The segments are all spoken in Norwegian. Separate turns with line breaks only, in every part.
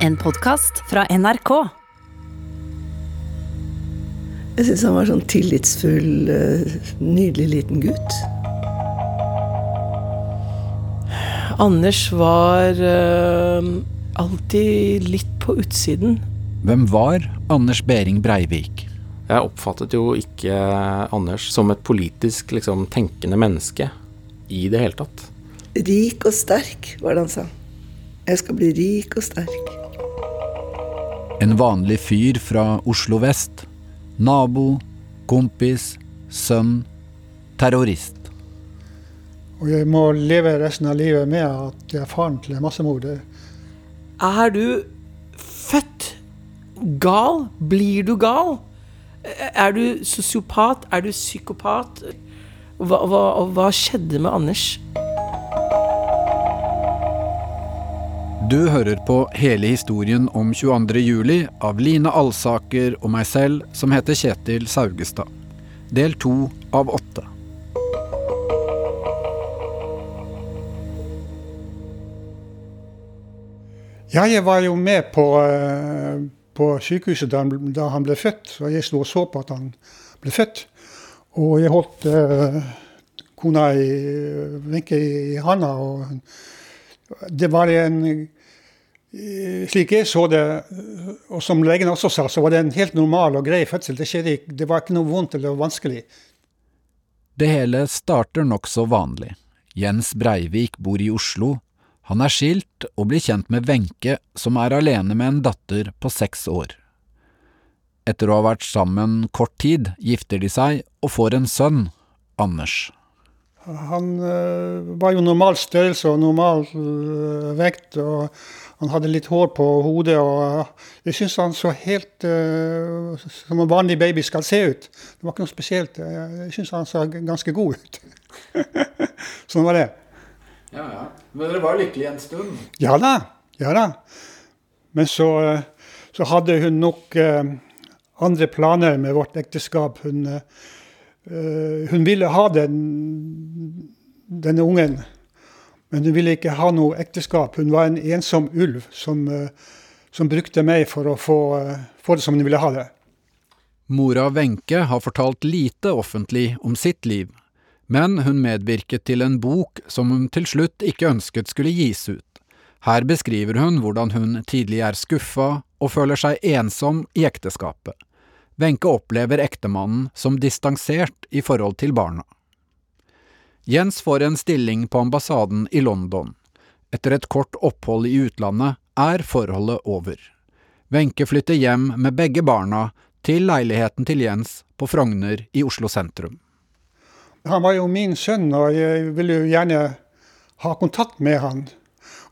En podkast fra NRK.
Jeg syns han var sånn tillitsfull, eh, nydelig liten gutt.
Anders var øh, alltid litt på utsiden.
Hvem var Anders Behring Breivik?
Jeg oppfattet jo ikke Anders som et politisk liksom, tenkende menneske i det hele tatt.
Rik og sterk, var det han sa. Jeg skal bli rik og sterk.
En vanlig fyr fra Oslo vest. Nabo, kompis, sønn, terrorist.
Og jeg må leve resten av livet med at jeg er faren til en massemorder.
Er du født gal? Blir du gal? Er du sosiopat? Er du psykopat? Hva, hva, hva skjedde med Anders?
Du hører på hele historien om 22. juli av Line Alsaker og meg selv, som heter Kjetil Saugestad. Del to av åtte.
Ja, jeg var jo med på, eh, på sykehuset da han, da han ble født, og jeg sto og så på at han ble født. Og jeg holdt uh, kona i Wenche i handa, det var en slik jeg så det, og som legen også sa, så var det en helt normal og grei fødsel. Det, skjedde, det var ikke noe vondt eller vanskelig.
Det hele starter nokså vanlig. Jens Breivik bor i Oslo. Han er skilt og blir kjent med Wenche, som er alene med en datter på seks år. Etter å ha vært sammen kort tid, gifter de seg og får en sønn, Anders.
Han øh, var jo normal størrelse og normal øh, vekt. og han hadde litt hår på hodet, og jeg syns han så helt uh, som en vanlig baby skal se ut. Det var ikke noe spesielt. Jeg syns han så ganske god ut. sånn var det.
Ja, ja. Men dere var lykkelige en stund?
Ja da. Ja da. Men så, så hadde hun nok uh, andre planer med vårt ekteskap. Hun, uh, hun ville ha den, denne ungen. Men hun ville ikke ha noe ekteskap. Hun var en ensom ulv som, uh, som brukte meg for å få, uh, få, det som hun ville ha det.
Mora Wenche har fortalt lite offentlig om sitt liv, men hun medvirket til en bok som hun til slutt ikke ønsket skulle gis ut. Her beskriver hun hvordan hun tidlig er skuffa og føler seg ensom i ekteskapet. Wenche opplever ektemannen som distansert i forhold til barna. Jens får en stilling på ambassaden i London. Etter et kort opphold i utlandet er forholdet over. Wenche flytter hjem med begge barna til leiligheten til Jens på Frogner i Oslo sentrum.
Han var jo min sønn, og jeg ville jo gjerne ha kontakt med han.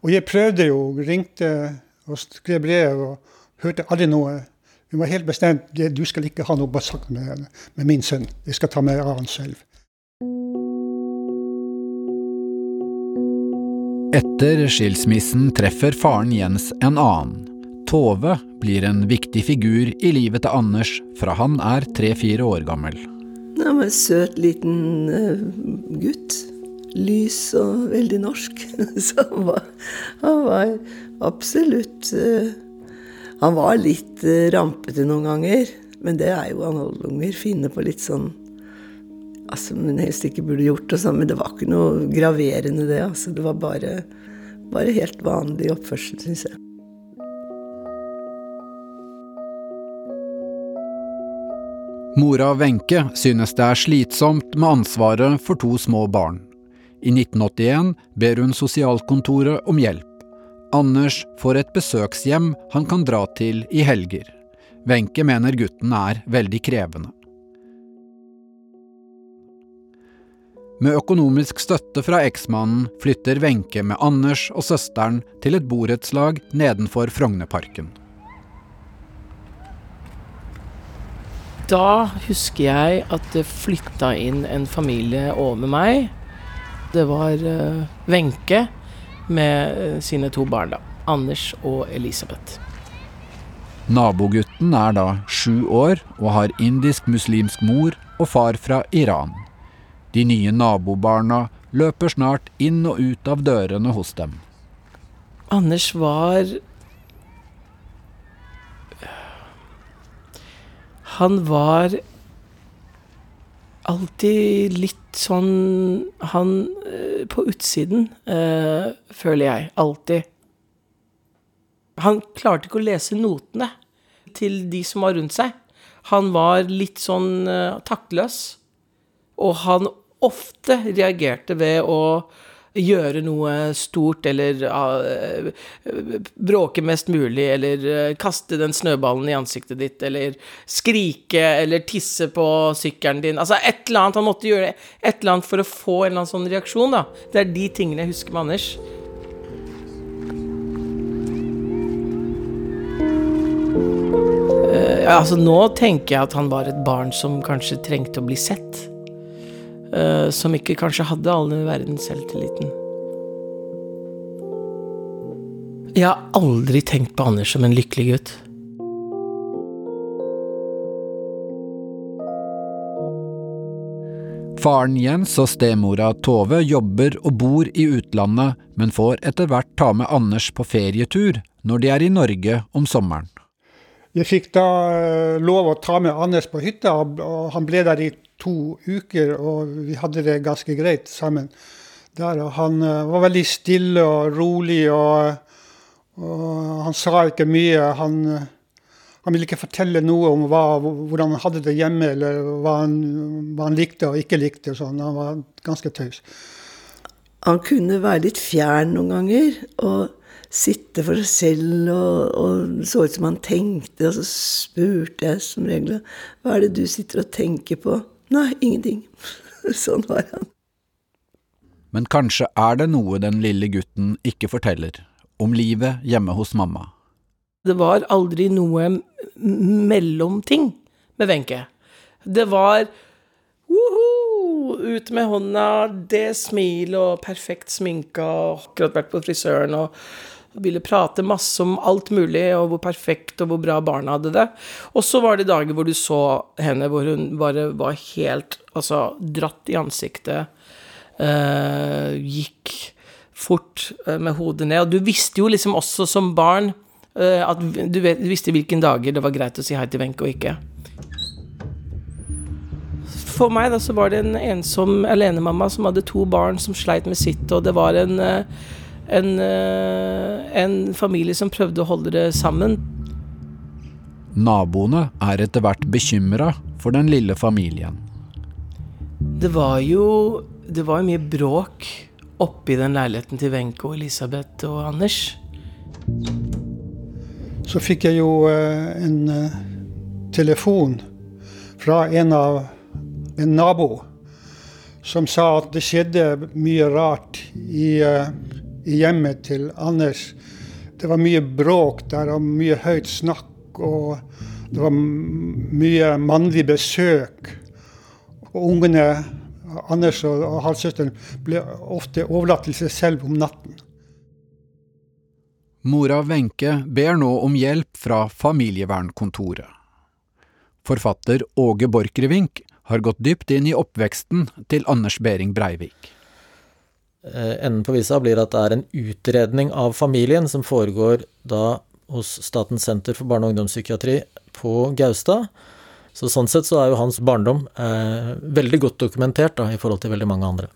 Og jeg prøvde jo, ringte og skrev brev og hørte aldri noe. Hun var helt bestemt du skal ikke ha noe sagt med, med min sønn. Jeg skal ta meg av han selv.
Etter skilsmissen treffer faren Jens en annen. Tove blir en viktig figur i livet til Anders fra han er tre-fire år gammel.
Han var en søt, liten uh, gutt. Lys og veldig norsk. Så han var, han var absolutt uh, Han var litt uh, rampete noen ganger, men det er jo anholdunger. Finne på litt sånn altså, men helst ikke burde gjort. Og sånn, men det var ikke noe graverende, det. Altså, det var bare, bare helt vanlig oppførsel, syns jeg.
Mora Wenche synes det er slitsomt med ansvaret for to små barn. I 1981 ber hun sosialkontoret om hjelp. Anders får et besøkshjem han kan dra til i helger. Wenche mener gutten er veldig krevende. Med økonomisk støtte fra eksmannen flytter Wenche med Anders og søsteren til et borettslag nedenfor Frognerparken.
Da husker jeg at det flytta inn en familie over meg. Det var Wenche uh, med eh, sine to barn, da. Anders og Elisabeth.
Nabogutten er da sju år og har indisk-muslimsk mor og far fra Iran. De nye nabobarna løper snart inn og ut av dørene hos dem.
Anders var Han var alltid litt sånn Han eh, på utsiden, eh, føler jeg. Alltid. Han klarte ikke å lese notene til de som var rundt seg. Han var litt sånn eh, taktløs. Og han ofte reagerte ved å gjøre noe stort eller uh, bråke mest mulig, eller uh, kaste den snøballen i ansiktet ditt, eller skrike eller tisse på sykkelen din. Altså et eller annet. Han måtte gjøre et eller annet for å få en eller annen sånn reaksjon, da. Det er de tingene jeg husker med Anders. Uh, altså Nå tenker jeg at han var et barn som kanskje trengte å bli sett. Uh, som ikke kanskje hadde all den verdens selvtilliten. Jeg har aldri tenkt på Anders som en lykkelig gutt.
Faren Jens og stemora Tove jobber og bor i utlandet, men får etter hvert ta med Anders på ferietur når de er i Norge om sommeren.
Jeg fikk da eh, lov å ta med Anders på hytta, og han ble der i to uker. Og vi hadde det ganske greit sammen der. Han eh, var veldig stille og rolig, og, og han sa ikke mye. Han han ville ikke fortelle noe om hva, hvordan han hadde det hjemme, eller hva han, hva han likte og ikke likte. sånn. Han var ganske taus.
Han kunne være litt fjern noen ganger, og sitte for seg selv, og, og så ut som han tenkte. Og så spurte jeg som regel hva er det du sitter og tenker på. Nei, ingenting. sånn var han.
Men kanskje er det noe den lille gutten ikke forteller, om livet hjemme hos mamma.
Det var aldri noe mellomting med Wenche. Det var woho, ut med hånda, det smil og perfekt sminka, akkurat vært på frisøren og ville prate masse om alt mulig, og hvor perfekt og hvor bra barna hadde det. Og så var det dager hvor du så henne hvor hun bare var helt altså, dratt i ansiktet. Uh, gikk fort uh, med hodet ned. Og du visste jo liksom også som barn uh, at du, vet, du visste hvilken dager det var greit å si hei til Wenche og ikke. For meg da, så var det en ensom alenemamma som hadde to barn som sleit med sitt, og det var en, eh, en, eh, en familie som prøvde å holde det sammen.
Naboene er etter hvert bekymra for den lille familien.
Det var jo det var mye bråk oppi den leiligheten til Wenche og Elisabeth og Anders
så fikk jeg jo eh, en eh, telefon fra en av en nabo som sa at det skjedde mye rart i, i hjemmet til Anders. Det var mye bråk der og mye høyt snakk, og det var mye mannlig besøk. Og ungene, Anders og, og halvsøsteren, ble ofte overlatt til seg selv om natten.
Mora Wenche ber nå om hjelp fra familievernkontoret. Forfatter Åge Borchgrevink har gått dypt inn i oppveksten til Anders Behring Breivik.
Eh, enden på visa blir at det er en utredning av familien som foregår da hos Statens senter for barne- og ungdomspsykiatri på Gaustad. Så sånn sett så er jo hans barndom eh, veldig godt dokumentert da, i forhold til veldig mange andre.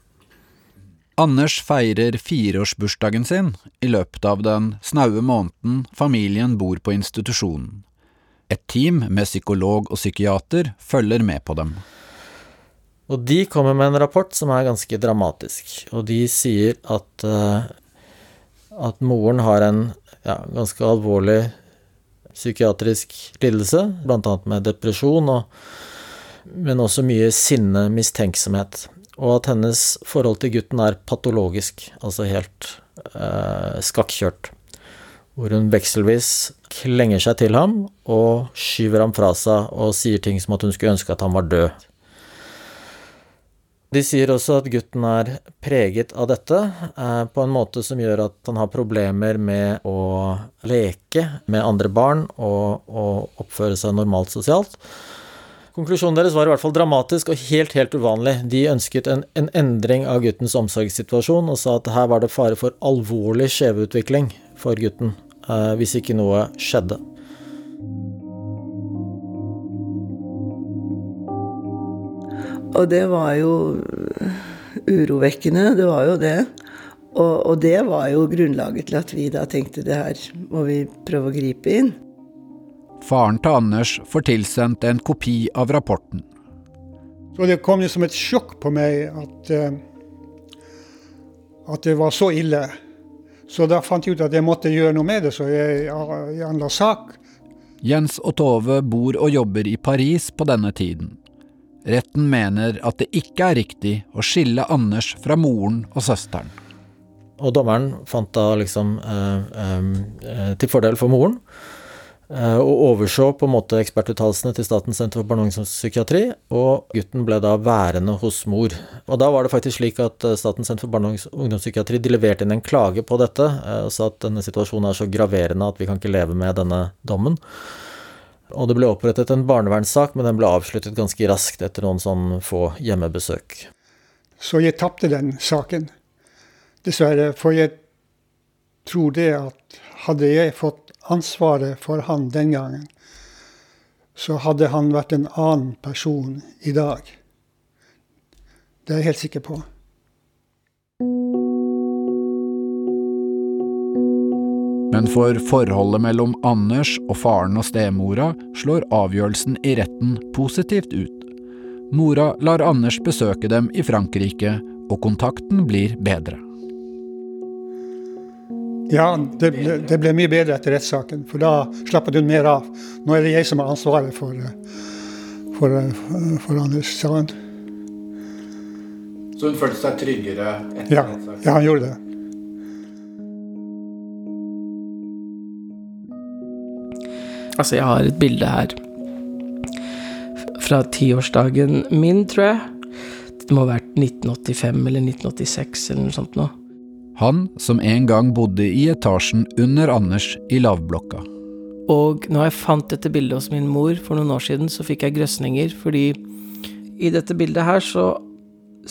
Anders feirer fireårsbursdagen sin i løpet av den snaue måneden familien bor på institusjonen. Et team med psykolog og psykiater følger med på dem.
Og de kommer med en rapport som er ganske dramatisk, og de sier at, uh, at moren har en ja, ganske alvorlig psykiatrisk lidelse, bl.a. med depresjon, og, men også mye sinne, mistenksomhet og at hennes forhold til gutten er patologisk, altså helt eh, skakkjørt. Hvor hun vekselvis klenger seg til ham og skyver ham fra seg og sier ting som at hun skulle ønske at han var død. De sier også at gutten er preget av dette eh, på en måte som gjør at han har problemer med å leke med andre barn og, og oppføre seg normalt sosialt. Konklusjonen deres var i hvert fall dramatisk og helt, helt uvanlig. De ønsket en, en endring av guttens omsorgssituasjon og sa at her var det fare for alvorlig skjevutvikling for gutten eh, hvis ikke noe skjedde.
Og det var jo urovekkende, det var jo det. Og, og, det var jo grunnlaget til at vi da tenkte det her må vi prøve å gripe inn.
Faren til Anders får tilsendt en kopi av rapporten.
Så det kom som et sjokk på meg at, uh, at det var så ille. Så da fant jeg ut at jeg måtte gjøre noe med det, så jeg, jeg anla sak.
Jens og Tove bor og jobber i Paris på denne tiden. Retten mener at det ikke er riktig å skille Anders fra moren og søsteren.
Og dommeren fant da liksom eh, eh, til fordel for moren eh, og overså på en måte ekspertuttalelsene til Statens senter for barne- og ungdomspsykiatri, og gutten ble da værende hos mor. Og da var det faktisk slik at eh, Statens senter for barne- og ungdomspsykiatri de leverte inn en klage på dette, eh, og sa at denne situasjonen er så graverende at vi kan ikke leve med denne dommen. Og det ble opprettet en barnevernssak, men den ble avsluttet ganske raskt etter noen sånn få hjemmebesøk.
Så jeg tapte den saken, dessverre. For jeg tror det at hadde jeg fått ansvaret for han den gangen, så hadde han vært en annen person i dag. Det er jeg helt sikker på.
Men for forholdet mellom Anders og faren og stemora slår avgjørelsen i retten positivt ut. Mora lar Anders besøke dem i Frankrike, og kontakten blir bedre.
Ja, det ble, det ble mye bedre etter rettssaken, for da slappet hun mer av. Nå er det jeg som har ansvaret for, for, for Anders, sa hun.
Så hun følte seg tryggere etter
ja, ja, han gjorde det.
Altså, jeg har et bilde her fra tiårsdagen min, tror jeg. Det må ha vært 1985 eller 1986 eller noe sånt noe.
Han som en gang bodde i etasjen under Anders i lavblokka.
Og når jeg fant dette bildet hos min mor for noen år siden, så fikk jeg grøsninger, fordi i dette bildet her så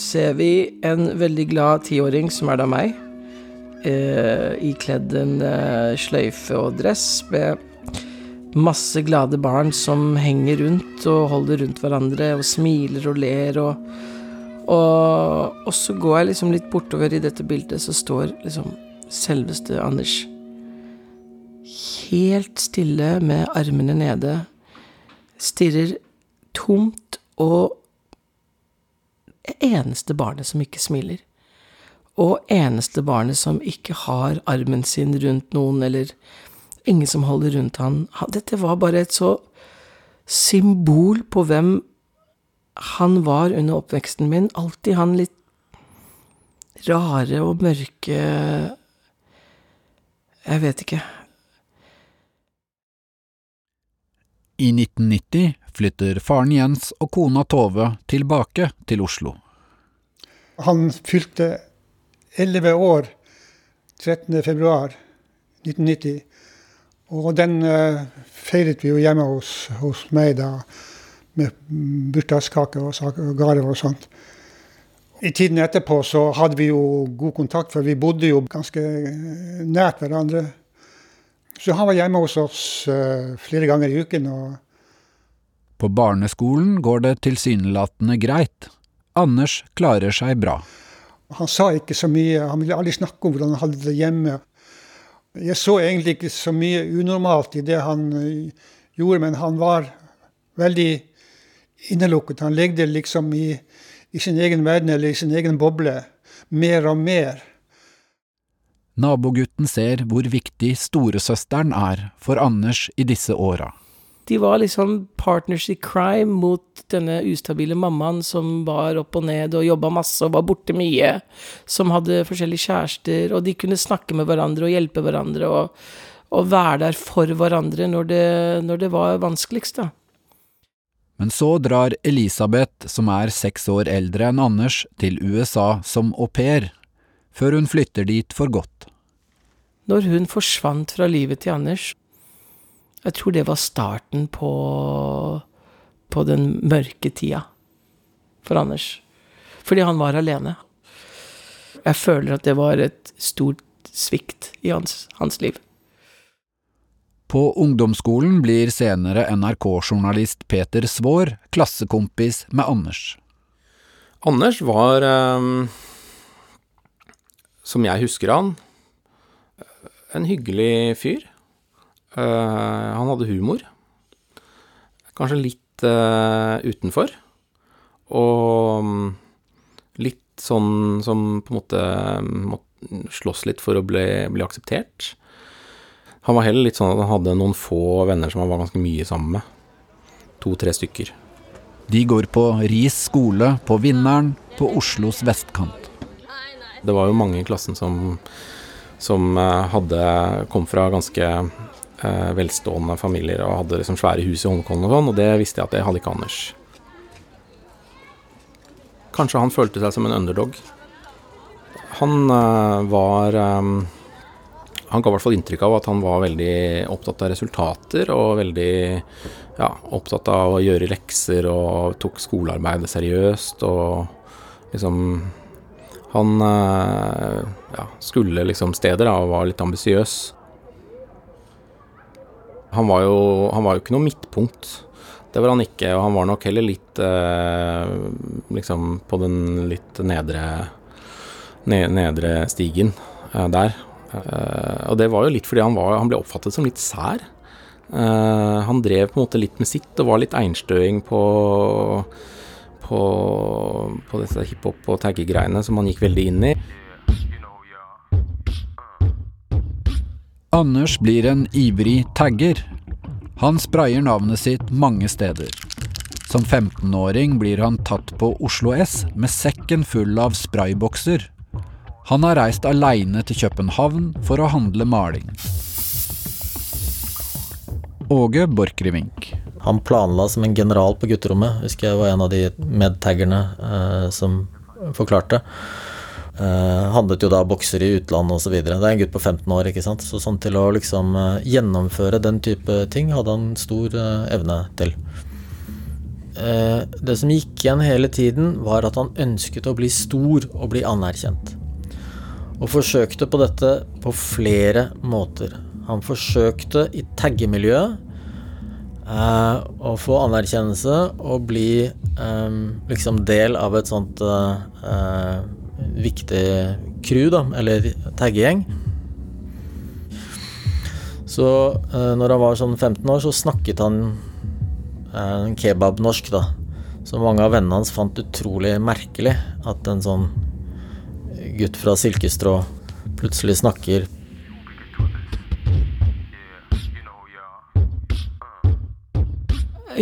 ser vi en veldig glad tiåring, som er da meg, eh, ikledd en eh, sløyfe og dress med masse glade barn som henger rundt og holder rundt hverandre og smiler og ler og Og, og så går jeg liksom litt bortover i dette bildet, så står liksom selveste Anders helt stille med armene nede, stirrer tomt og eneste barnet som ikke smiler. Og eneste barnet som ikke har armen sin rundt noen, eller ingen som holder rundt han. Dette var bare et så symbol på hvem han var under oppveksten min. Alltid han litt rare og mørke Jeg vet ikke.
I 1990 flytter faren Jens og kona Tove tilbake til Oslo.
Han fylte elleve år 13.2.1990. Og den uh, feiret vi jo hjemme hos, hos meg da, med bursdagskake og, gaver og sånt. I tiden etterpå så hadde vi jo god kontakt, for vi bodde jo ganske nært hverandre. Så han var hjemme hos oss uh, flere ganger i uken. og
På barneskolen går det tilsynelatende greit. Anders klarer seg bra.
Han sa ikke så mye, han ville aldri snakke om hvordan han hadde det hjemme. Jeg så egentlig ikke så mye unormalt i det han gjorde, men han var veldig innelukket. Han legde liksom i, i sin egen verden eller i sin egen boble mer og mer.
Nabogutten ser hvor viktig storesøsteren er for Anders i disse åra.
De var liksom partners i crime mot denne ustabile mammaen som var opp og ned og jobba masse og var borte mye, som hadde forskjellige kjærester, og de kunne snakke med hverandre og hjelpe hverandre og, og være der for hverandre når det, når det var vanskeligst, da.
Men så drar Elisabeth, som er seks år eldre enn Anders, til USA som au pair, før hun flytter dit for godt.
Når hun forsvant fra livet til Anders, jeg tror det var starten på, på den mørke tida for Anders. Fordi han var alene. Jeg føler at det var et stort svikt i hans, hans liv.
På ungdomsskolen blir senere NRK-journalist Peter Svaar klassekompis med Anders.
Anders var, eh, som jeg husker han, en hyggelig fyr. Eh, han hadde humor. Kanskje litt eh, utenfor. Og mm, litt sånn som på en måte måtte slåss litt for å bli, bli akseptert. Han var heller litt sånn at han hadde noen få venner som han var ganske mye sammen med. To-tre stykker.
De går på Ris skole på Vinneren på Oslos vestkant.
Det var jo mange i klassen som, som eh, hadde kom fra ganske velstående familier og hadde liksom svære hus i Hongkong og sånn, og det visste jeg at det hadde ikke Anders. Kanskje han følte seg som en underdog. Han eh, var eh, Han ga i hvert fall inntrykk av at han var veldig opptatt av resultater og veldig ja, opptatt av å gjøre lekser og tok skolearbeidet seriøst og liksom Han eh, ja, skulle liksom steder da, og var litt ambisiøs. Han var, jo, han var jo ikke noe midtpunkt. Det var han ikke, og han var nok heller litt eh, liksom på den litt nedre, nedre stigen eh, der. Eh, og det var jo litt fordi han, var, han ble oppfattet som litt sær. Eh, han drev på en måte litt med sitt og var litt einstøing på på, på disse hiphop- og taggegreiene som han gikk veldig inn i.
Anders blir en ivrig tagger. Han sprayer navnet sitt mange steder. Som 15-åring blir han tatt på Oslo S med sekken full av spraybokser. Han har reist aleine til København for å handle maling. Åge Borchgrevink.
Han planla som en general på gutterommet, husker jeg var en av de medtaggerne eh, som forklarte. Eh, handlet jo da bokser i utlandet osv. Det er en gutt på 15 år, ikke sant. Så sånn til å liksom uh, gjennomføre den type ting hadde han stor uh, evne til. Det som gikk igjen hele tiden, var at han ønsket å bli stor og bli anerkjent. Og forsøkte på dette på flere måter. Han forsøkte i taggemiljøet å få anerkjennelse og bli um, liksom del av et sånt uh, viktig crew, da, eller taggegjeng. Så eh, når han var sånn 15 år, så snakket han eh, kebabnorsk, da. Så mange av vennene hans fant utrolig merkelig at en sånn gutt fra Silkestrå plutselig snakker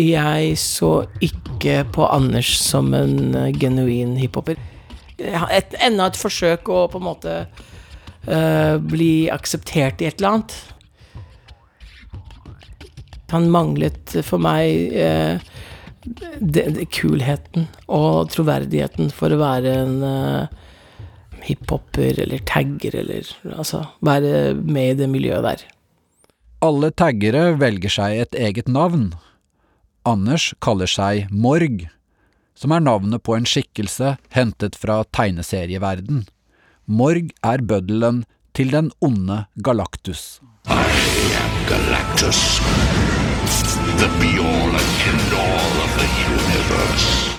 Jeg så ikke på Anders som en eh, genuin hiphoper. Et, enda et forsøk å på en måte uh, bli akseptert i et eller annet. Han manglet for meg uh, de, de, kulheten og troverdigheten for å være en uh, hiphoper eller tagger eller altså være med i det miljøet der.
Alle taggere velger seg et eget navn. Anders kaller seg Morg, som er navnet på en skikkelse hentet fra tegneserieverden. Morg er bøddelen til den onde Galactus.
I am Galactus, the be-all and end-all of the universe.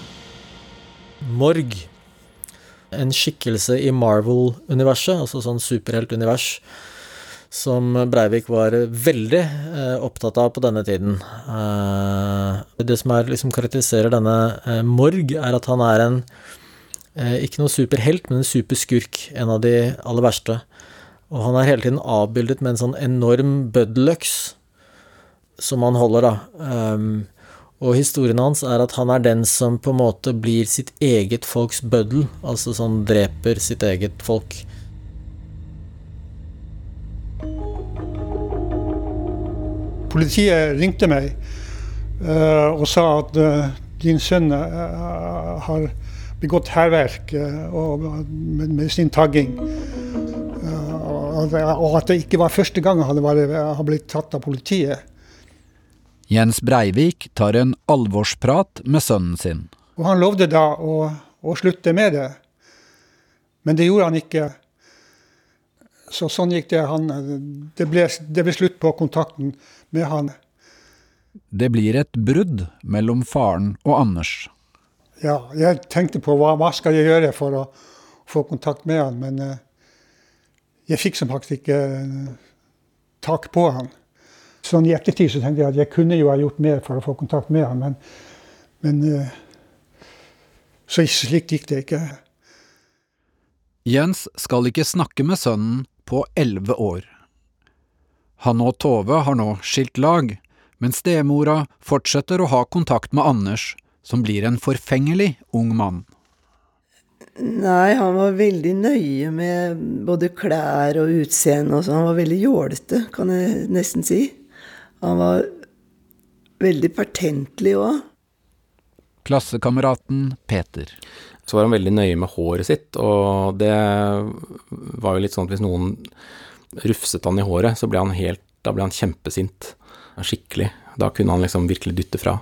Morg. En skikkelse i Marvel-universet, altså sånn superheltunivers, som Breivik var veldig eh, opptatt av på denne tiden. Eh, det som er, liksom karakteriserer denne eh, Morg, er at han er en ikke noe superhelt, men en superskurk. En av de aller verste. Og han er hele tiden avbildet med en sånn enorm bøddeløks som han holder, da. Og historien hans er at han er den som på en måte blir sitt eget folks bøddel, altså sånn dreper sitt eget folk.
Politiet ringte meg uh, og sa at uh, din sønn uh, har begått hærverk med, med, sin tagging. og at det ikke var første gang han har blitt tatt av politiet.
Jens Breivik tar en alvorsprat med sønnen sin.
Og Han lovde da å, å slutte med det, men det gjorde han ikke. Så sånn gikk det. Han, det, ble, det ble slutt på kontakten med han.
Det blir et brudd mellom faren og Anders.
Ja, jeg tenkte på hva, hva skal jeg gjøre for å få kontakt med han, men eh, jeg fikk som faktisk ikke eh, tak på han. Sånn I ettertid så tenkte jeg at jeg kunne jo ha gjort mer for å få kontakt med han, men, men eh, så slikt gikk det ikke.
Jens skal ikke snakke med sønnen på elleve år. Han og Tove har nå skilt lag, men stemora fortsetter å ha kontakt med Anders, som blir en forfengelig ung mann.
Nei, han var veldig nøye med både klær og utseende og sånn. Han var veldig jålete, kan jeg nesten si. Han var veldig pertentlig òg.
Klassekameraten Peter.
Så var han veldig nøye med håret sitt, og det var jo litt sånn at hvis noen rufset han i håret, så ble han helt Da ble han kjempesint. Skikkelig. Da kunne han liksom virkelig dytte fra.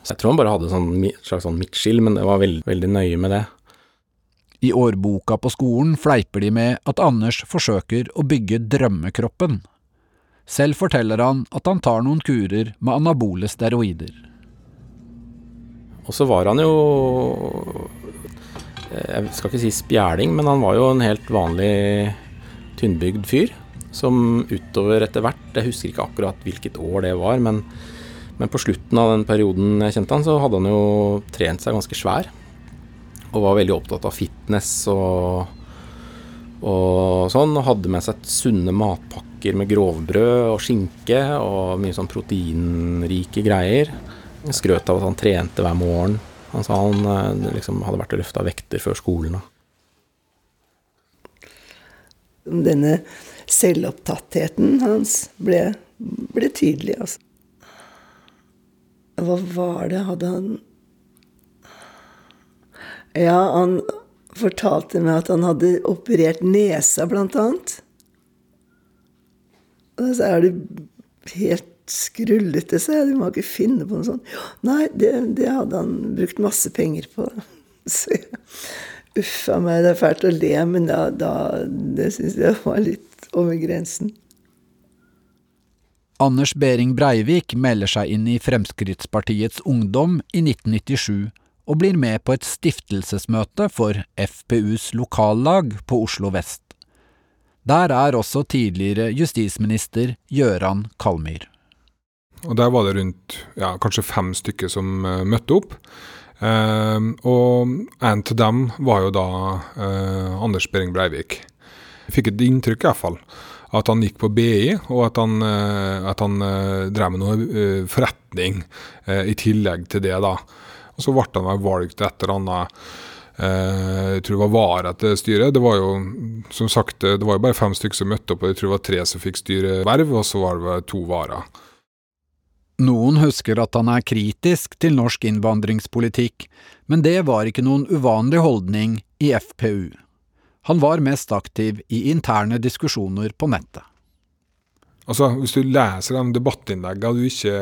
Så jeg tror han bare hadde sånn, slags sånn midtskill, men det var veldig, veldig nøye med det.
I årboka på skolen fleiper de med at Anders forsøker å bygge drømmekroppen. Selv forteller han at han tar noen kurer med anabole steroider.
Og så var han jo Jeg skal ikke si spjæling, men han var jo en helt vanlig tynnbygd fyr. Som utover etter hvert Jeg husker ikke akkurat hvilket år det var, men, men på slutten av den perioden jeg kjente han, så hadde han jo trent seg ganske svær. Og var veldig opptatt av fitness og, og sånn. Og hadde med seg sunne matpakker med grovbrød og skinke og mye sånn proteinrike greier. Skrøt av at han trente hver morgen. Han sa han eh, liksom hadde vært og løfta vekter før skolen.
Denne selvopptattheten hans ble, ble tydelig, altså. Hva var det Hadde han Ja, han fortalte meg at han hadde operert nesa, blant annet. Og så er det helt skrullete, sa jeg. Du må ikke finne på noe sånt. Nei, det, det hadde han brukt masse penger på. Så jeg, a meg, det er fælt å le, men da, da det syns jeg var litt over grensen.
Anders Behring Breivik melder seg inn i Fremskrittspartiets Ungdom i 1997 og blir med på et stiftelsesmøte for FPUs lokallag på Oslo vest. Der er også tidligere justisminister Gøran Kalmyr.
Og der var det rundt ja, kanskje fem stykker som uh, møtte opp. Uh, og en av dem var jo da uh, Anders Behring Breivik. Jeg fikk et inntrykk i hvert fall at han gikk på BI, og at han, at han drev med noe forretning i tillegg til det. da. Og Så ble han valgt et eller annet jeg tror det var vara til styret. Det var jo som sagt, det var jo bare fem stykker som møtte opp, og jeg tror det var tre som fikk styreverv, og så var det to varer.
Noen husker at han er kritisk til norsk innvandringspolitikk, men det var ikke noen uvanlig holdning i FPU. Han var mest aktiv i interne diskusjoner på nettet.
Altså, Hvis du leser de debattinnleggene og du ikke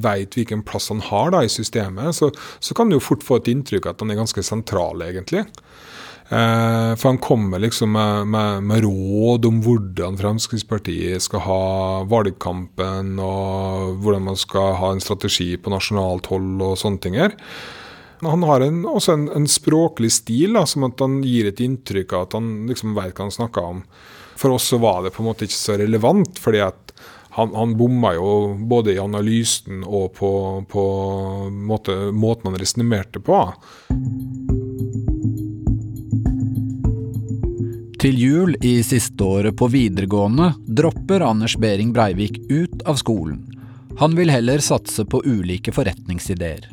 veit hvilken plass han har da i systemet, så, så kan du jo fort få et inntrykk at han er ganske sentral, egentlig. Eh, for han kommer liksom med, med, med, råd om hvordan Fremskrittspartiet skal ha valgkampen, og hvordan man skal ha en strategi på nasjonalt hold og sånne ting her. Han har en, også en, en, språklig stil da, som at han gir et inntrykk av at han liksom vet hva han snakker om. For oss så var det på en måte ikke så relevant, fordi at han, han bomma jo både i analysen og på, på måte, måten han resonnerte på.
Til jul i siste året på videregående dropper Anders Behring Breivik ut av skolen. Han vil heller satse på ulike forretningsideer.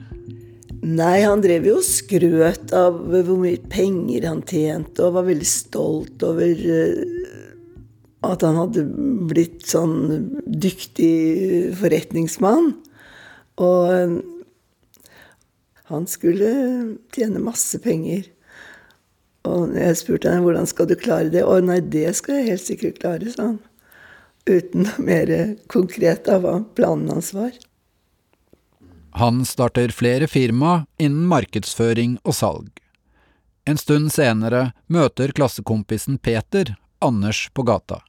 Nei, han drev jo og skrøt av hvor mye penger han tjente, og var veldig stolt over at han hadde blitt sånn dyktig forretningsmann. Og han skulle tjene masse penger. Og jeg spurte henne hvordan skal du klare det. Å nei, det skal jeg helt sikkert klare, sa han. Uten noe mer konkret av hva planen hans var.
Han starter flere firma innen markedsføring og salg. En stund senere møter klassekompisen Peter Anders på gata.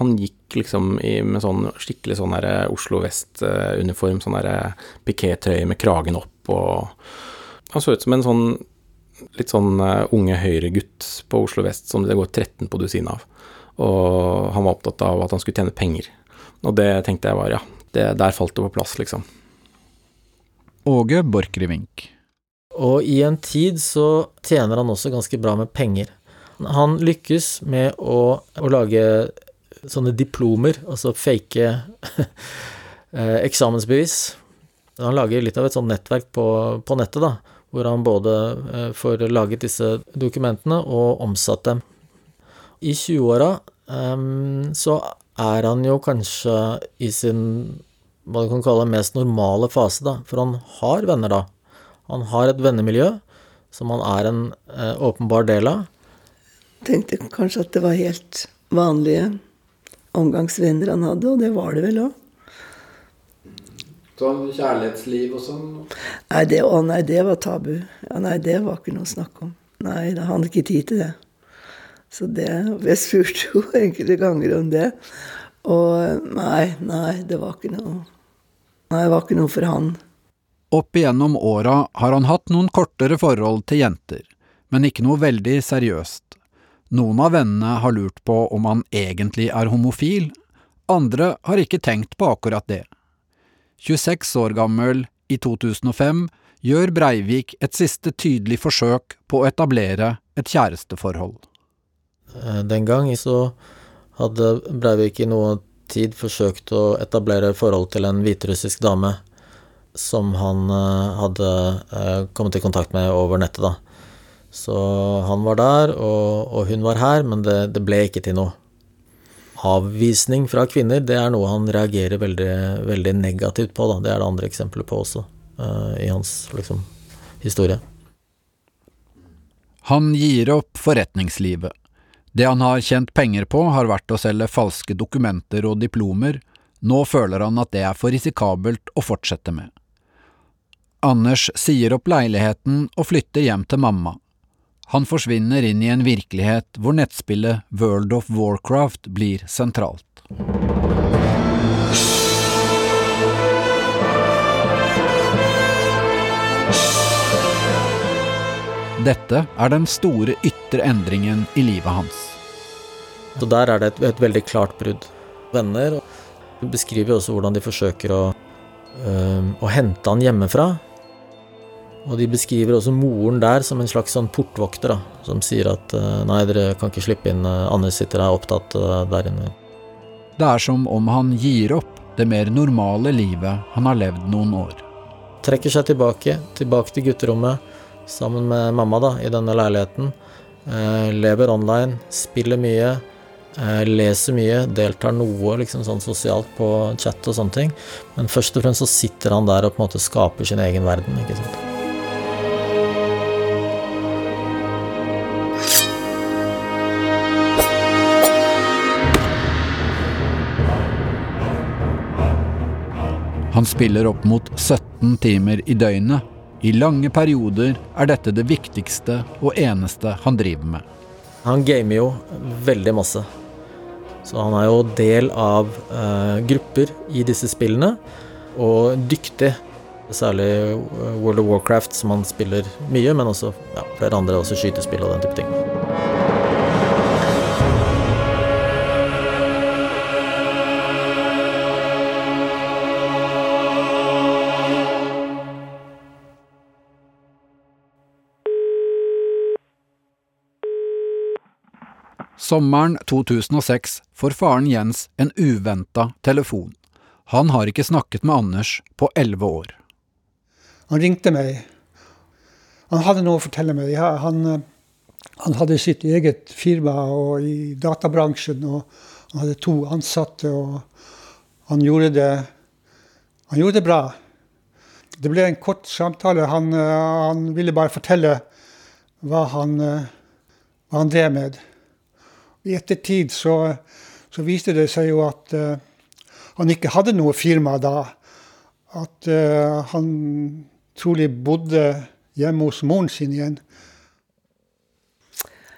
Han gikk liksom i, med sånn skikkelig sånn her Oslo Vest-uniform, sånn der pikétrøye med kragen opp og Han så ut som en sånn litt sånn unge unge høyregutt på Oslo vest som det går 13 på dusin av. Og han var opptatt av at han skulle tjene penger. Og det tenkte jeg var, ja, det, der falt det på plass, liksom.
Åge Borchgrevink.
Og i en tid så tjener han også ganske bra med penger. Han lykkes med å, å lage sånne diplomer, altså fake eh, eksamensbevis. Han lager litt av et sånt nettverk på, på nettet, da, hvor han både eh, får laget disse dokumentene og omsatt dem. I 20-åra um, så er han jo kanskje i sin hva du kan kalle mest normale fase, da, for han har venner da. Han har et vennemiljø som han er en eh, åpenbar del av.
Tenkte kanskje at det var helt vanlige omgangsvenner han hadde, og det var det vel òg.
Sånn kjærlighetsliv og sånn?
Nei, det, å nei, det var tabu. Ja, nei, det var ikke noe å snakke om. Nei, da hadde ikke tid til det. Så det Jeg spurte jo enkelte ganger om det. Og nei, nei, det var ikke noe Nei, det var ikke noe for han.
Opp igjennom åra har han hatt noen kortere forhold til jenter, men ikke noe veldig seriøst. Noen av vennene har lurt på om han egentlig er homofil, andre har ikke tenkt på akkurat det. 26 år gammel, i 2005, gjør Breivik et siste tydelig forsøk på å etablere et kjæresteforhold.
Eh, den gang så hadde Breivik i noe tid forsøkt å etablere forhold til en hviterussisk dame som han eh, hadde eh, kommet i kontakt med over nettet, da. Så han var der, og, og hun var her, men det, det, ble ikke til noe. Avvisning fra kvinner, det er noe han reagerer veldig, veldig negativt på, da. Det er det andre eksempler på også, uh, i hans liksom, historie.
Han gir opp forretningslivet. Det han har tjent penger på, har vært å selge falske dokumenter og diplomer, nå føler han at det er for risikabelt å fortsette med. Anders sier opp leiligheten og flytter hjem til mamma. Han forsvinner inn i en virkelighet hvor nettspillet World of Warcraft blir sentralt. Dette er den store ytre endringen i livet hans.
Så der er det et, et veldig klart brudd. Venner beskriver også hvordan de forsøker å, øh, å hente han hjemmefra. Og de beskriver også moren der som en slags sånn portvokter, da, som sier at øh, nei, dere kan ikke slippe inn, øh, Anders sitter der opptatt øh, der inne.
Det er som om han gir opp det mer normale livet han har levd noen år.
Trekker seg tilbake, tilbake til gutterommet sammen med mamma da, i denne leiligheten. Eh, lever online, spiller mye, eh, leser mye, deltar noe liksom sånn sosialt på chat og sånne ting. Men først og fremst så sitter han der og på en måte skaper sin egen verden. ikke sant?
Han spiller opp mot 17 timer i døgnet i lange perioder er dette det viktigste og eneste han driver med.
Han gamer jo veldig masse. Så han er jo del av eh, grupper i disse spillene, og dyktig. Særlig World of Warcraft, som han spiller mye, men også ja, flere andre, også skytespill og den type ting.
Sommeren 2006 får faren Jens en uventa telefon. Han har ikke snakket med Anders på elleve år.
Han ringte meg. Han hadde noe å fortelle meg. Han, han, hadde sitt eget firma i databransjen, og han hadde to ansatte. og Han gjorde det, han gjorde det bra. Det ble en kort samtale. Han, han ville bare fortelle hva han, hva han drev med. I ettertid så, så, viste det seg jo at uh, han ikke hadde noe firma da. At uh, han trolig bodde hjemme hos moren sin igjen.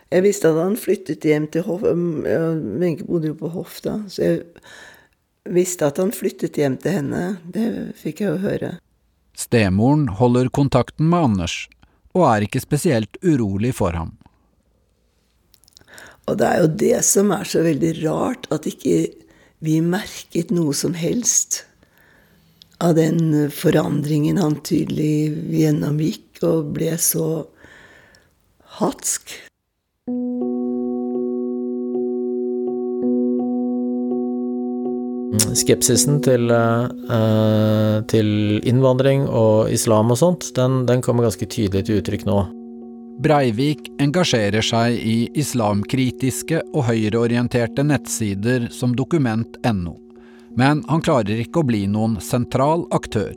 Jeg visste at han flyttet hjem til Hoff. Wenche bodde jo på Hoff da. Så jeg visste at han flyttet hjem til henne. Det fikk jeg jo høre.
Stemoren holder kontakten med Anders, og er ikke spesielt urolig for ham.
Og det er jo det som er så veldig rart, at ikke vi merket noe som helst av den forandringen han tydelig gjennomgikk, og ble så hatsk.
Skepsisen til, eh, til innvandring og islam og sånt, den, den kommer ganske tydelig til uttrykk nå.
Breivik engasjerer seg i islamkritiske og høyreorienterte nettsider som dokument.no, men han klarer ikke å bli noen sentral aktør.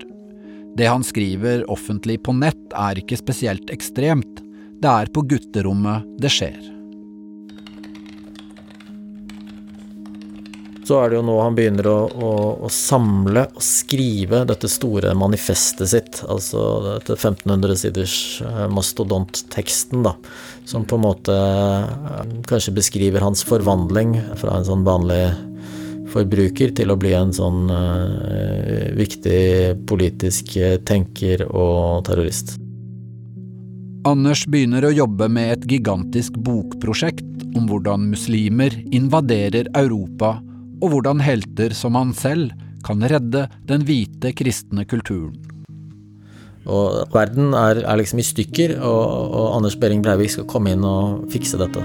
Det han skriver offentlig på nett er ikke spesielt ekstremt, det er på gutterommet det skjer.
Så er det jo nå han begynner å, å, å, samle og skrive dette store manifestet sitt, altså dette 1500 siders eh, mastodontteksten, da, som på en måte eh, kanskje beskriver hans forvandling fra en sånn vanlig forbruker til å bli en sånn uh, viktig politisk tenker og terrorist.
Anders begynner å jobbe med et gigantisk bokprosjekt om hvordan muslimer invaderer Europa og hvordan helter som han selv kan redde den hvite kristne kulturen.
Og verden er, er liksom i stykker, og, og, Anders Behring Breivik skal komme inn og fikse dette.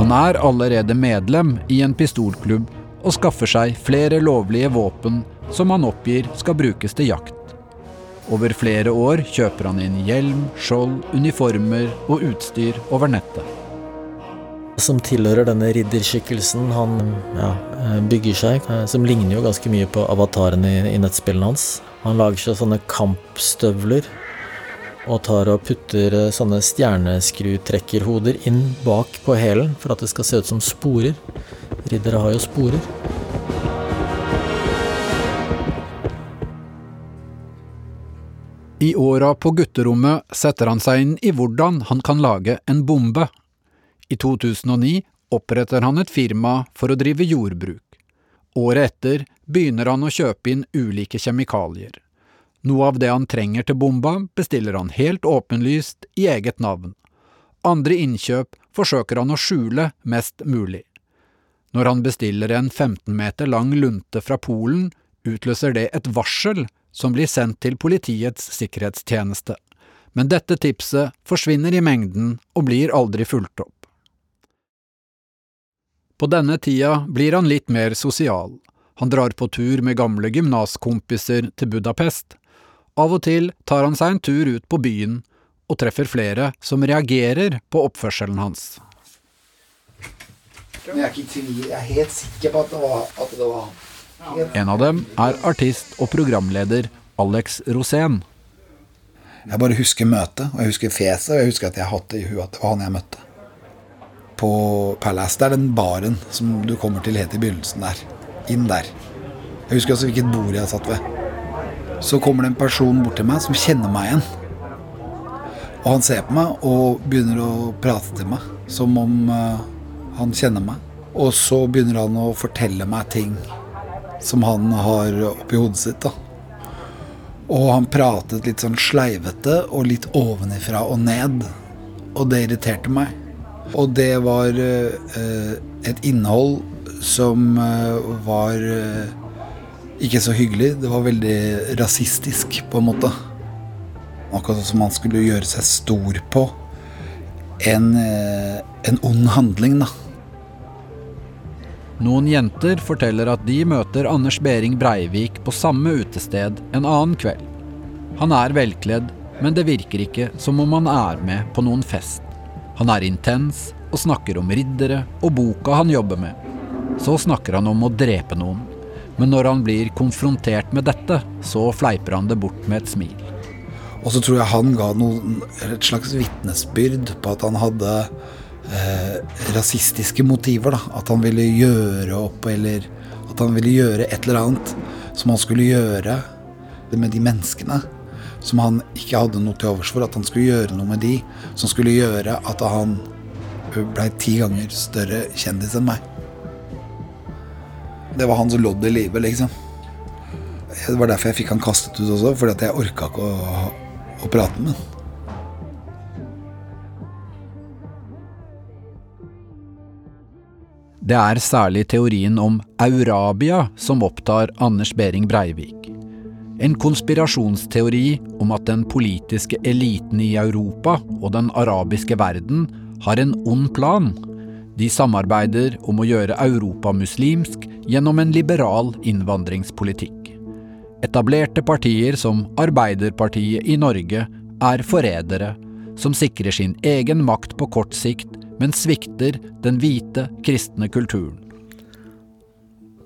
Han er allerede medlem i en pistolklubb og skaffer seg flere lovlige våpen som han oppgir skal brukes til jakt. Over flere år kjøper han inn hjelm, skjold, uniformer og utstyr over nettet.
Som tilhører denne ridderskikkelsen han ja, bygger seg, eh, som ligner jo ganske mye på avataren i, i nettspillene hans. Han lager seg sånne kampstøvler og tar og putter eh, sånne stjerneskrutrekkerhoder inn bak på hælen for at det skal se ut som sporer. Riddere har jo sporer.
I åra på gutterommet setter han seg inn i hvordan han kan lage en bombe. I 2009 oppretter han et firma for å drive jordbruk. Året etter begynner han å kjøpe inn ulike kjemikalier. Noe av det han trenger til bomba, bestiller han helt åpenlyst i eget navn. Andre innkjøp forsøker han å skjule mest mulig. Når han bestiller en 15 meter lang lunte fra Polen, utløser det et varsel som blir sendt til Politiets sikkerhetstjeneste, men dette tipset forsvinner i mengden og blir aldri fulgt opp. På denne tida blir han litt mer sosial. Han drar på tur med gamle gymnaskompiser til Budapest. Av og til tar han seg en tur ut på byen og treffer flere som reagerer på oppførselen hans.
Jeg er, jeg er helt sikker på at det var, at det var han.
En av dem er artist og programleder Alex Rosén.
Jeg bare husker møtet, og jeg husker fjeset, og jeg husker at jeg hadde i huet at det var han jeg møtte. På Palace. Det er den baren som du kommer til helt i begynnelsen der. Inn der. Jeg husker også hvilket bord jeg satt ved. Så kommer det en person bort til meg som kjenner meg igjen. Og han ser på meg og begynner å prate til meg som om uh, han kjenner meg. Og så begynner han å fortelle meg ting som han har oppi hodet sitt. da. Og han pratet litt sånn sleivete og litt ovenifra og ned. Og det irriterte meg. Og det var uh, et innhold som uh, var uh, ikke så hyggelig. Det var veldig rasistisk, på en måte. Akkurat som han skulle gjøre seg stor på en, en ond handling, da.
Noen jenter forteller at de møter Anders Behring Breivik på samme utested en annen kveld. Han er velkledd, men det virker ikke som om han er med på noen fest. Han er intens og snakker om riddere og boka han jobber med. Så snakker han om å drepe noen. Men når han blir konfrontert med dette, så fleiper han det bort med et smil.
Og så tror jeg han ga noen, et slags vitnesbyrd på at han hadde eh, rasistiske motiver. Da. At han ville gjøre opp, eller at han ville gjøre et eller annet som han skulle gjøre med de menneskene som han ikke hadde noe til overs for. At han skulle gjøre noe med de som skulle gjøre at han blei ti ganger større kjendis enn meg. Det var hans lodd i livet, liksom. Det var derfor jeg fikk han kastet ut også, fordi at jeg orka ikke å, å prate med han.
Det er særlig teorien om Eurabia som opptar Anders Behring Breivik. En konspirasjonsteori om at den politiske eliten i Europa og den arabiske verden har en ond plan. De samarbeider om å gjøre Europa muslimsk gjennom en liberal innvandringspolitikk. Etablerte partier som Arbeiderpartiet i Norge er forrædere, som sikrer sin egen makt på kort sikt men svikter den hvite, kristne kulturen.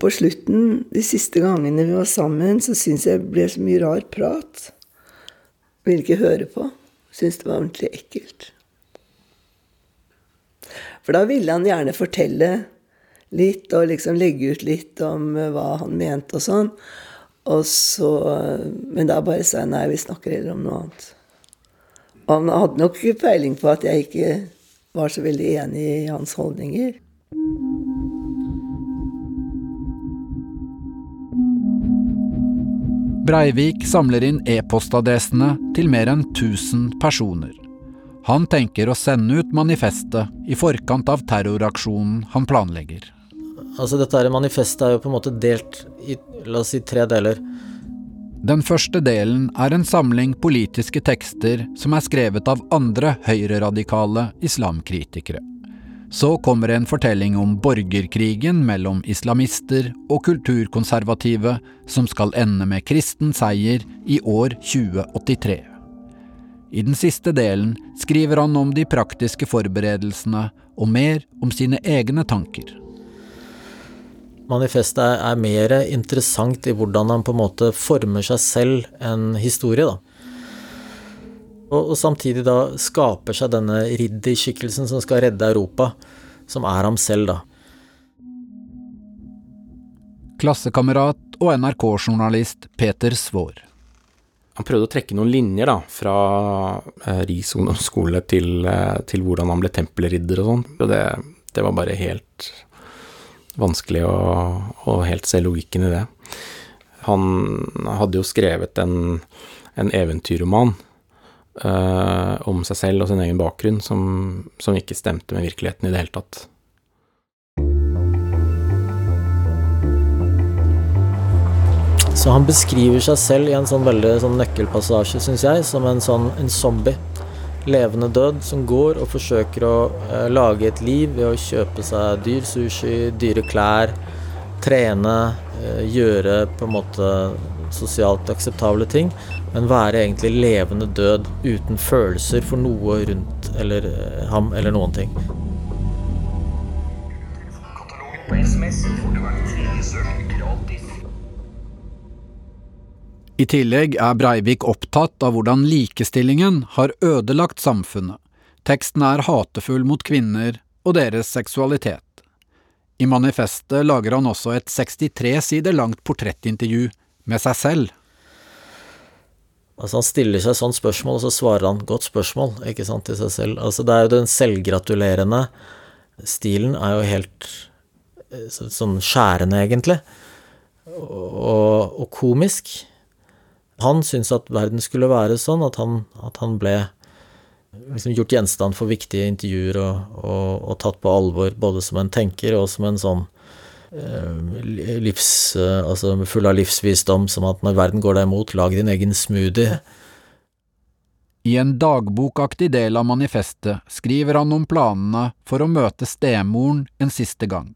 På slutten, de siste gangene vi var sammen, så syns jeg det ble så mye rar prat. Ville ikke høre på. Syns det var ordentlig ekkelt. For da ville han gjerne fortelle litt, og liksom legge ut litt om eh, hva han mente og sånn. Og så, men da bare sa jeg nei, vi snakker heller om noe annet. Og han hadde nok peiling på at jeg ikke var så veldig enig i hans holdninger.
Breivik samler inn e-postadressene til mer enn 1000 personer. Han tenker å sende ut manifestet i forkant av terroraksjonen han planlegger.
Altså Dette her manifestet er jo på en måte delt i la oss si, tre deler.
Den første delen er en samling politiske tekster som er skrevet av andre høyreradikale islamkritikere. Så kommer en fortelling om borgerkrigen mellom islamister og kulturkonservative som skal ende med kristen seier i år 2083. I den siste delen skriver han om de praktiske forberedelsene og mer om sine egne tanker.
Manifestet er mer interessant i hvordan han på en måte former seg selv en historie, da. Og, og samtidig da skaper seg denne ridderskikkelsen som skal redde Europa, som er ham selv, da.
Klassekamerat og NRK-journalist Peter Svaar.
Han prøvde å trekke noen linjer da, fra eh, Ris ungdomsskole til, eh, til, hvordan han ble tempelridder og sånn. Og det, det, var bare helt vanskelig å, å helt se logikken i det. Han hadde jo skrevet en, en eventyrroman uh, om seg selv og sin egen bakgrunn som, som ikke stemte med virkeligheten i det hele tatt.
Så han beskriver seg selv i en sånn veldig sånn nøkkelpassasje, syns jeg, som en sånn en zombie. Levende død som går og forsøker å eh, lage et liv ved å kjøpe seg dyr sushi, dyre klær, trene, eh, gjøre på en måte sosialt akseptable ting, men være egentlig levende død uten følelser for noe rundt eller eh, ham eller noen ting.
I tillegg er Breivik opptatt av hvordan likestillingen har ødelagt samfunnet. Teksten er hatefull mot kvinner og deres seksualitet. I manifestet lager han også et 63 sider langt portrettintervju med seg selv.
Altså Han stiller seg sånn spørsmål, og så svarer han 'godt spørsmål' ikke sant, til seg selv. Altså Det er jo den selvgratulerende stilen er jo helt eh, sånn skjærende, egentlig. Og, og komisk. Han syntes at verden skulle være sånn, at han, at han ble liksom gjort gjenstand for viktige intervjuer og, og, og, tatt på alvor, både som en tenker og som en sånn Eh, livs, eh, altså full av livsvisdom, som at når verden går deg imot, lag din egen smoothie.
I en dagbokaktig del av manifestet skriver han om planene for å møte stemoren en siste gang.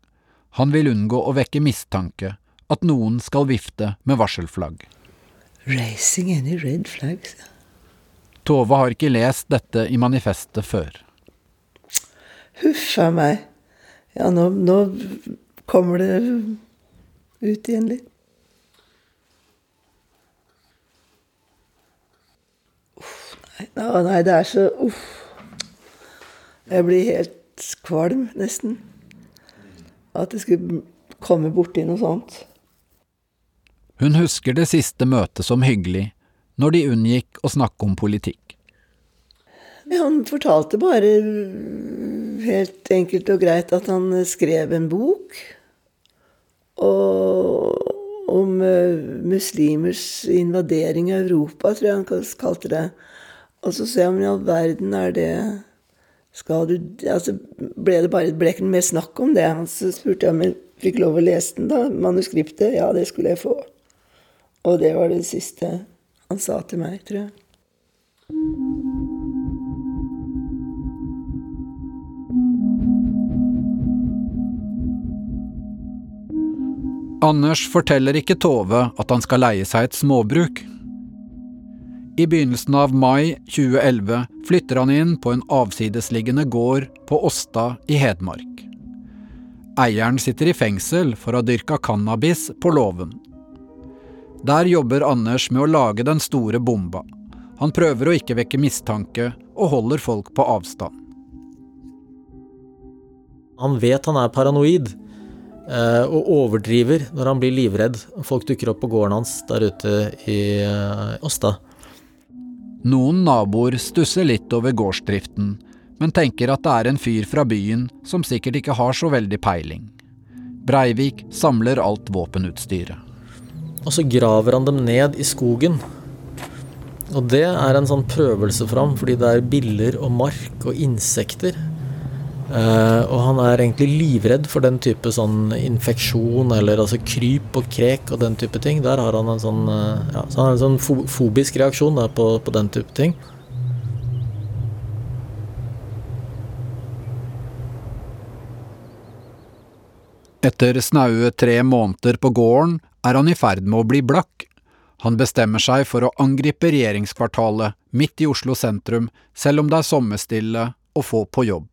Han vil unngå å vekke mistanke, at noen skal vifte med varselflagg.
Racing any red flags.
Tove har ikke lest dette i manifestet før.
Huff a meg. Ja, nå, nå kommer det ut igjen litt. Uff, nei, nei, det er så uff. Jeg blir helt kvalm, nesten. At det skulle komme borti noe sånt.
Hun husker det siste møtet som hyggelig, når de unngikk å snakke om politikk.
Han fortalte bare helt enkelt og greit at han skrev en bok om eh, muslimers invadering av Europa, tror jeg han kalte det. Og så ser jeg om i all verden er det skal du, altså ble det bare ble ikke mer snakk om det. Så spurte jeg om jeg fikk lov å lese den, da, manuskriptet. Ja, det skulle jeg få. Og det var det siste han sa til meg, tror jeg.
Anders forteller ikke Tove at han skal leie seg et småbruk. I begynnelsen av mai 2011 flytter han inn på en avsidesliggende gård på Åsta i Hedmark. Eieren sitter i fengsel for å ha dyrka cannabis på låven. Der jobber Anders med å lage den store bomba. Han prøver å ikke vekke mistanke, og holder folk på avstand.
Han vet han er paranoid, eh, og overdriver når han blir livredd. Folk dukker opp på gården hans der ute i eh, Åsta.
Noen naboer stusser litt over gårdsdriften, men tenker at det er en fyr fra byen som sikkert ikke har så veldig peiling. Breivik samler alt våpenutstyret.
Og så graver han dem ned i skogen. Og det er en sånn prøvelse for ham, fordi det er biller og mark og insekter. Eh, og han er egentlig livredd for den type sånn infeksjon, eller altså kryp og krek og den type ting. Der har han en sånn, eh, ja, så han har en sånn fo fobisk reaksjon da, på, på den type ting.
Etter snaue tre måneder på gården er han i ferd med å bli blakk. Han bestemmer seg for å angripe regjeringskvartalet midt i Oslo sentrum, selv om det er sommerstille og få på jobb.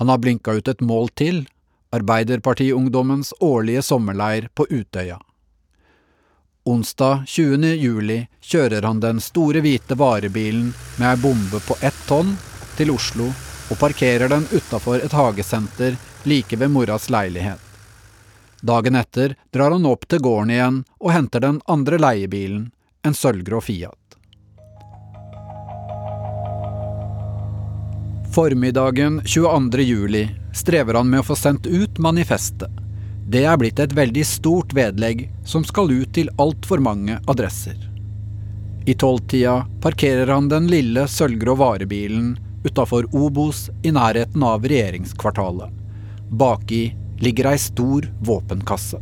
Han har blinka ut et mål til, Arbeiderpartiungdommens årlige sommerleir på Utøya. Onsdag 20. juli kjører han den store hvite varebilen med ei bombe på ett tonn til Oslo og parkerer den utafor et hagesenter like ved moras leilighet. Dagen etter drar han opp til gården igjen og henter den andre leiebilen, en sølvgrå Fiat. Formiddagen 22. juli strever han med å få sendt ut manifestet. Det er blitt et veldig stort vedlegg som skal ut til altfor mange adresser. I tolvtida parkerer han den lille sølvgrå varebilen utafor Obos i nærheten av regjeringskvartalet. Baki ligger ei stor våpenkasse.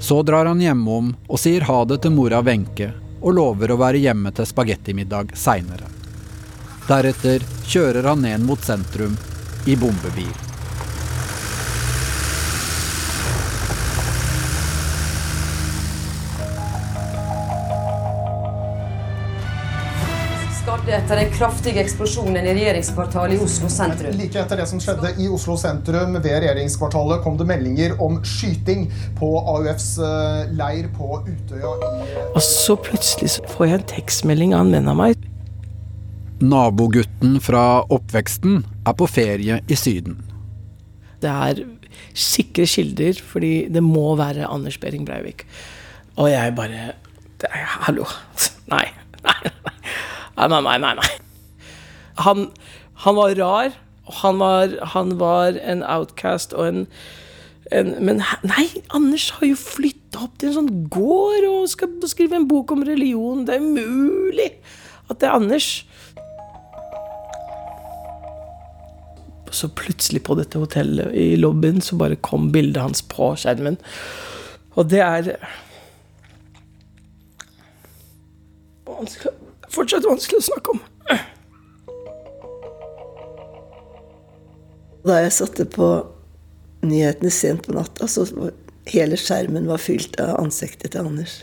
Så drar han hjemom og sier ha det til mora Wenche, og lover å være hjemme til spagettimiddag seinere. Deretter kjører han ned mot sentrum i bombebil.
Etter den kraftige eksplosjonen i regjeringskvartalet i Oslo sentrum.
Like etter det som skjedde i Oslo sentrum ved regjeringskvartalet, kom det meldinger om skyting på AUFs eh, leir på Utøya
Og så plutselig så får jeg en tekstmelding av en venn av meg.
Nabogutten fra oppveksten er på ferie i Syden.
Det er sikre kilder, fordi det må være Anders Behring Breivik. Og jeg bare Hallo. Nei. Nei, nei, nei. nei. Han, han var rar. Han var, han var en outcast og en, en Men nei, Anders har jo flytta opp til en sånn gård og skal skrive en bok om religion. Det er umulig at det er Anders. Så plutselig på dette hotellet i lobbyen så bare kom bildet hans på skjermen. Og det er vanskelig, fortsatt vanskelig å snakke om.
Da jeg satte på nyhetene sent på natta, så var hele skjermen var fylt av ansiktet til Anders.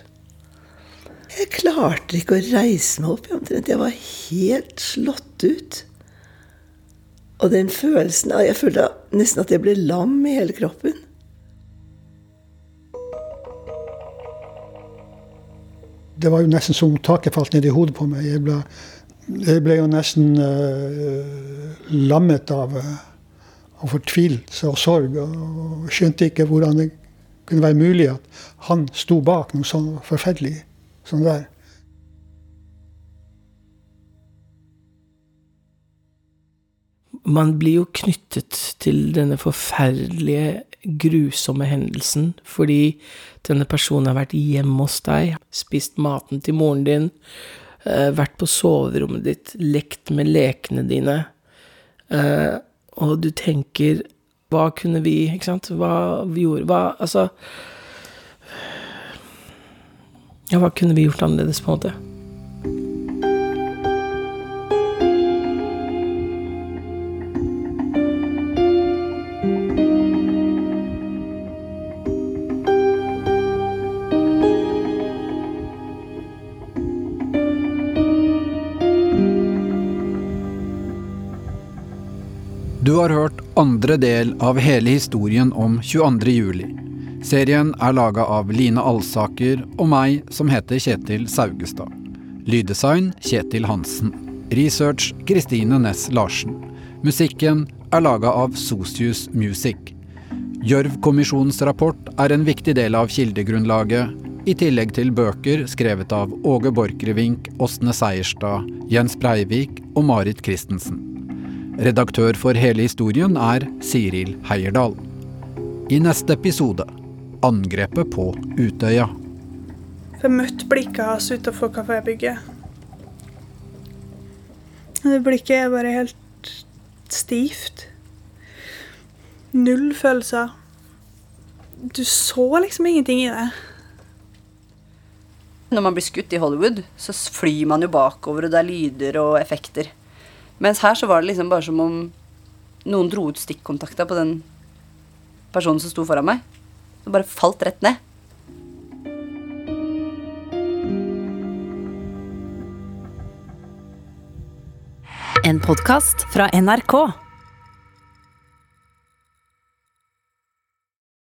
Jeg klarte ikke å reise meg opp. omtrent. Jeg var helt slått ut. Og den følelsen Jeg følte nesten at jeg ble lam i hele kroppen.
Det var jo nesten som taket falt ned i hodet på meg. Jeg ble, jeg ble jo nesten uh, lammet av, uh, av fortvilelse og sorg. Og skjønte ikke hvordan det kunne være mulig at han sto bak noe sånn forferdelig det der.
Man blir jo knyttet til denne forferdelige grusomme hendelsen fordi denne personen har vært hjemme hos deg, spist maten til moren din, eh, vært på soverommet ditt, lekt med lekene dine, eh, og du tenker Hva kunne vi Ikke sant? Hva vi gjorde Hva Altså Ja, hva kunne vi gjort annerledes, på en måte?
Du har hørt andre del av hele historien om 22. juli. Serien er laga av Line Alsaker og meg, som heter Kjetil Saugestad. Lyddesign Kjetil Hansen. Research Kristine Næss Larsen. Musikken er laga av Sosius Music. Gjørv-kommisjonens rapport er en viktig del av kildegrunnlaget, i tillegg til bøker skrevet av Åge Borchgrevink, Åsne Seierstad, Jens Breivik og Marit Christensen. Redaktør for hele historien er Siril Heierdal. I neste episode angrepet på Utøya.
Jeg møtte blikket hans utenfor kafébygget. Det blikket er bare helt stivt. Null følelser. Du så liksom ingenting i det.
Når man blir skutt i Hollywood, så flyr man jo bakover, og det er lyder og effekter. Mens her så var det liksom bare som om noen dro ut stikkontakta på den personen som sto foran meg. Det bare falt rett ned.
En podkast fra NRK.